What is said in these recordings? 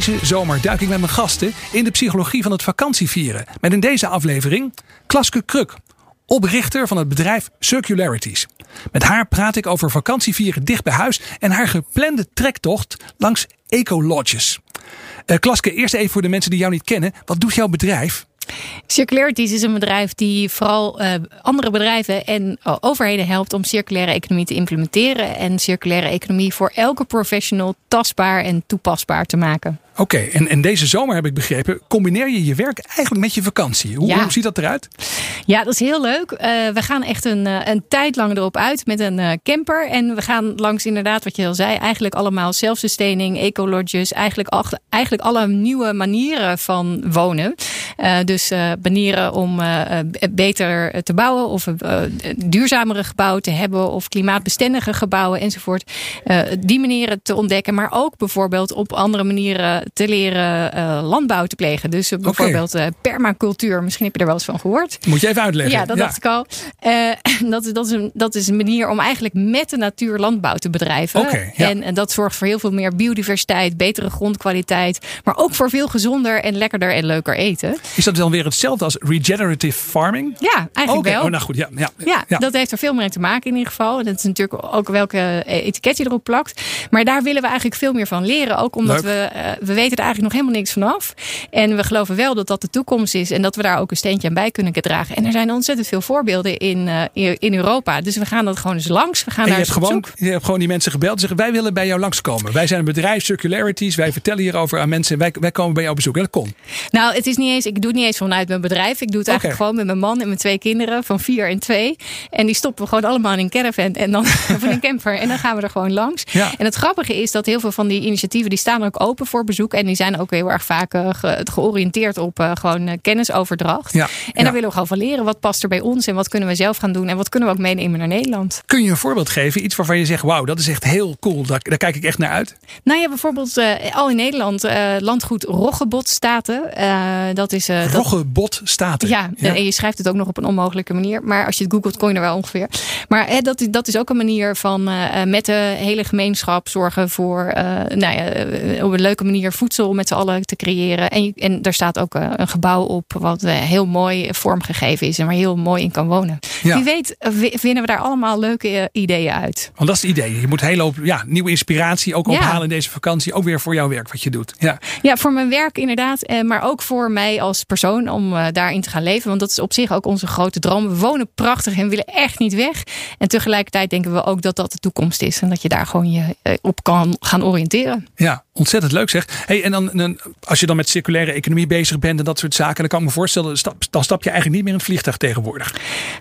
Deze zomer duik ik met mijn gasten in de psychologie van het vakantievieren. Met in deze aflevering Klaske Kruk, oprichter van het bedrijf Circularities. Met haar praat ik over vakantievieren dicht bij huis en haar geplande trektocht langs ecolodges. Uh, Klaske, eerst even voor de mensen die jou niet kennen. Wat doet jouw bedrijf? Circularities is een bedrijf die vooral uh, andere bedrijven en uh, overheden helpt om circulaire economie te implementeren. En circulaire economie voor elke professional tastbaar en toepasbaar te maken. Oké, okay, en, en deze zomer heb ik begrepen, combineer je je werk eigenlijk met je vakantie. Hoe, Ja. hoe ziet dat eruit? Ja, dat is heel leuk. Uh, we gaan echt een, uh, een tijd lang erop uit met een uh, camper. En we gaan langs inderdaad, wat je al zei, eigenlijk allemaal self-sustaining, ecolodges. Eigenlijk, eigenlijk alle nieuwe manieren van wonen. Uh, dus manieren om beter te bouwen of duurzamere gebouwen te hebben of klimaatbestendige gebouwen enzovoort. die manieren te ontdekken, maar ook bijvoorbeeld op andere manieren te leren landbouw te plegen. Dus bijvoorbeeld okay. permacultuur, misschien heb je er wel eens van gehoord. Moet je even uitleggen. Ja, dat ja. dacht ik al. dat, dat, is een, dat is een manier om eigenlijk met de natuur landbouw te bedrijven. Okay, ja. en, en dat zorgt voor heel veel meer biodiversiteit, betere grondkwaliteit, maar ook voor veel gezonder en lekkerder en leuker eten. Is dat dan weer hetzelfde als regenerative farming? Ja, eigenlijk okay. wel. Oh, nou goed, ja, ja, ja, ja, dat heeft er veel meer te maken in ieder geval. En dat is natuurlijk ook welke etiket je erop plakt. Maar daar willen we eigenlijk veel meer van leren. Ook omdat we, uh, we weten er eigenlijk nog helemaal niks vanaf. En we geloven wel dat dat de toekomst is. En dat we daar ook een steentje aan bij kunnen dragen. En er zijn ontzettend veel voorbeelden in, uh, in Europa. Dus we gaan dat gewoon eens langs. We gaan en daar je, hebt gewoon, je hebt gewoon die mensen gebeld. en zeggen wij willen bij jou langskomen. Wij zijn een bedrijf, Circularities. Wij vertellen hierover aan mensen. Wij, wij komen bij jou op bezoek. En dat kon. Nou, het is niet eens, ik doe het niet eens vanuit mijn bedrijf. Ik doe het eigenlijk gewoon met mijn man en mijn twee kinderen van vier en twee. En die stoppen we gewoon allemaal in een caravan en dan in een camper. En dan gaan we er gewoon langs. Ja. En het grappige is dat heel veel van die initiatieven die staan ook open voor bezoek. En die zijn ook heel erg vaak uh, ge, georiënteerd op uh, gewoon uh, kennisoverdracht. Ja. En ja. daar willen we gewoon van leren. Wat past er bij ons en wat kunnen we zelf gaan doen en wat kunnen we ook meenemen naar Nederland. Kun je een voorbeeld geven? Iets waarvan je zegt, wauw, dat is echt heel cool. Daar, daar kijk ik echt naar uit. Nou ja, bijvoorbeeld al in Nederland landgoed Roggebotstaten. dat is Roggebotstaten. Ja, ja, en je schrijft het ook nog op een onmogelijke manier. Maar als je het googelt, kon je er wel ongeveer. Maar hè, dat, dat is ook een manier van uh, met de hele gemeenschap zorgen voor uh, nou ja, op een leuke manier voedsel met z'n allen te creëren. En, en daar staat ook uh, een gebouw op wat heel mooi vormgegeven is en waar je heel mooi in kan wonen. Ja. Wie weet vinden we daar allemaal leuke ideeën uit. Want dat is het idee. Je moet hele hoop ja, nieuwe inspiratie ook ophalen ja. in deze vakantie. Ook weer voor jouw werk wat je doet. Ja, ja voor mijn werk inderdaad. Maar ook voor mij als persoon om daarin te gaan leven. Want dat is op zich ook onze grote droom. We wonen prachtig en willen echt niet weg. En tegelijkertijd denken we ook dat dat de toekomst is. En dat je daar gewoon je op kan gaan oriënteren. Ja, ontzettend leuk zeg. Hey, en dan, als je dan met circulaire economie bezig bent en dat soort zaken. Dan kan ik me voorstellen, dan stap je eigenlijk niet meer in het vliegtuig tegenwoordig.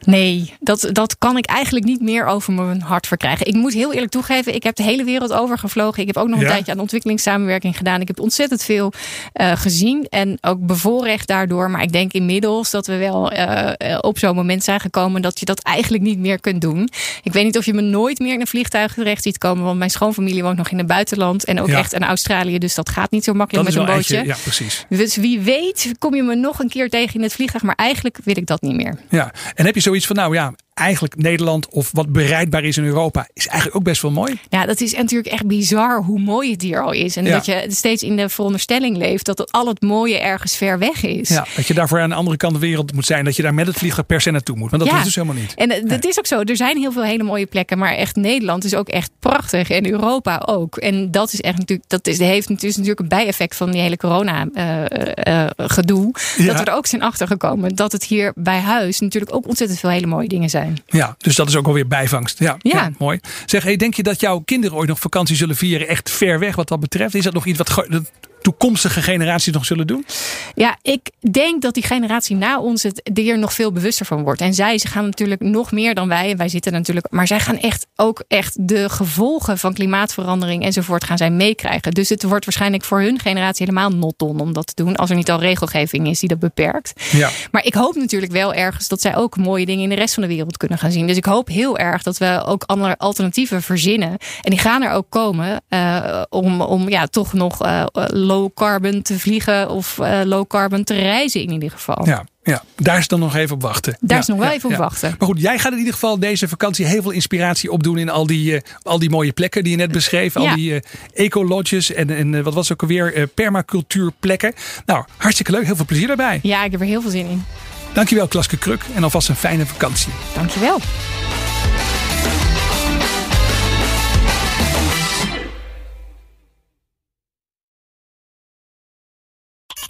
Nee, dat, dat kan ik eigenlijk niet meer over mijn hart verkrijgen. Ik moet heel eerlijk toegeven, ik heb de hele wereld overgevlogen. Ik heb ook nog een ja. tijdje aan ontwikkelingssamenwerking gedaan. Ik heb ontzettend veel uh, gezien en ook bevoorrecht daardoor. Maar ik denk inmiddels dat we wel uh, op zo'n moment zijn gekomen dat je dat eigenlijk niet meer kunt doen. Ik weet niet of je me nooit meer in een vliegtuig terecht ziet komen. Want mijn schoonfamilie woont nog in het buitenland. En ook ja. echt in Australië. Dus dat gaat niet zo makkelijk dat met een bootje. ja, precies. Dus wie weet kom je me nog een keer tegen in het vliegtuig. Maar eigenlijk wil ik dat niet meer. Ja, en heb je zoiets van nou ja, eigenlijk Nederland of wat bereidbaar is in Europa is eigenlijk ook best wel mooi. Ja, dat is natuurlijk echt bizar hoe mooi het hier al is. En ja. dat je steeds in de veronderstelling leeft dat al het mooie ergens ver weg is. Ja, dat je daarvoor aan de andere kant van de wereld moet zijn. Dat je daar met het vliegtuig per se naartoe moet. Maar dat ja. is dus helemaal niet. En dat nee. is ook zo. Er zijn heel veel hele mooie plekken. Maar echt Nederland is ook echt prachtig. En Europa ook. En dat is echt natuurlijk, dat is, heeft natuurlijk een bijeffect van die hele corona uh, uh, gedoe. Ja. Dat we er ook zijn achtergekomen. Dat het hier bij huis natuurlijk ook ontzettend veel hele mooie dingen zijn. Ja, dus dat is ook alweer bijvangst. Ja, ja. ja mooi. Zeg, hey, denk je dat jouw kinderen ooit nog vakantie zullen vieren echt ver weg wat dat betreft? Is dat nog iets wat toekomstige generaties nog zullen doen? Ja, ik denk dat die generatie na ons het er nog veel bewuster van wordt. En zij ze gaan natuurlijk nog meer dan wij. En wij zitten natuurlijk. Maar zij gaan echt ook echt de gevolgen van klimaatverandering enzovoort gaan zij meekrijgen. Dus het wordt waarschijnlijk voor hun generatie helemaal not done om dat te doen. Als er niet al regelgeving is die dat beperkt. Ja. Maar ik hoop natuurlijk wel ergens dat zij ook mooie dingen in de rest van de wereld kunnen gaan zien. Dus ik hoop heel erg dat we ook andere alternatieven verzinnen. En die gaan er ook komen uh, om, om ja, toch nog uh, low carbon te vliegen of uh, low carbon te reizen in ieder geval. Ja. Ja, daar is dan nog even op wachten. Daar ja, is nog wel ja, even op ja. wachten. Maar goed, jij gaat in ieder geval deze vakantie heel veel inspiratie opdoen in al die, uh, al die mooie plekken die je net beschreef. Al die uh, eco-lodges en, en uh, wat was ook alweer, permacultuurplekken. Nou, hartstikke leuk. Heel veel plezier daarbij. Ja, ik heb er heel veel zin in. Dankjewel Klaske Kruk en alvast een fijne vakantie. Dankjewel.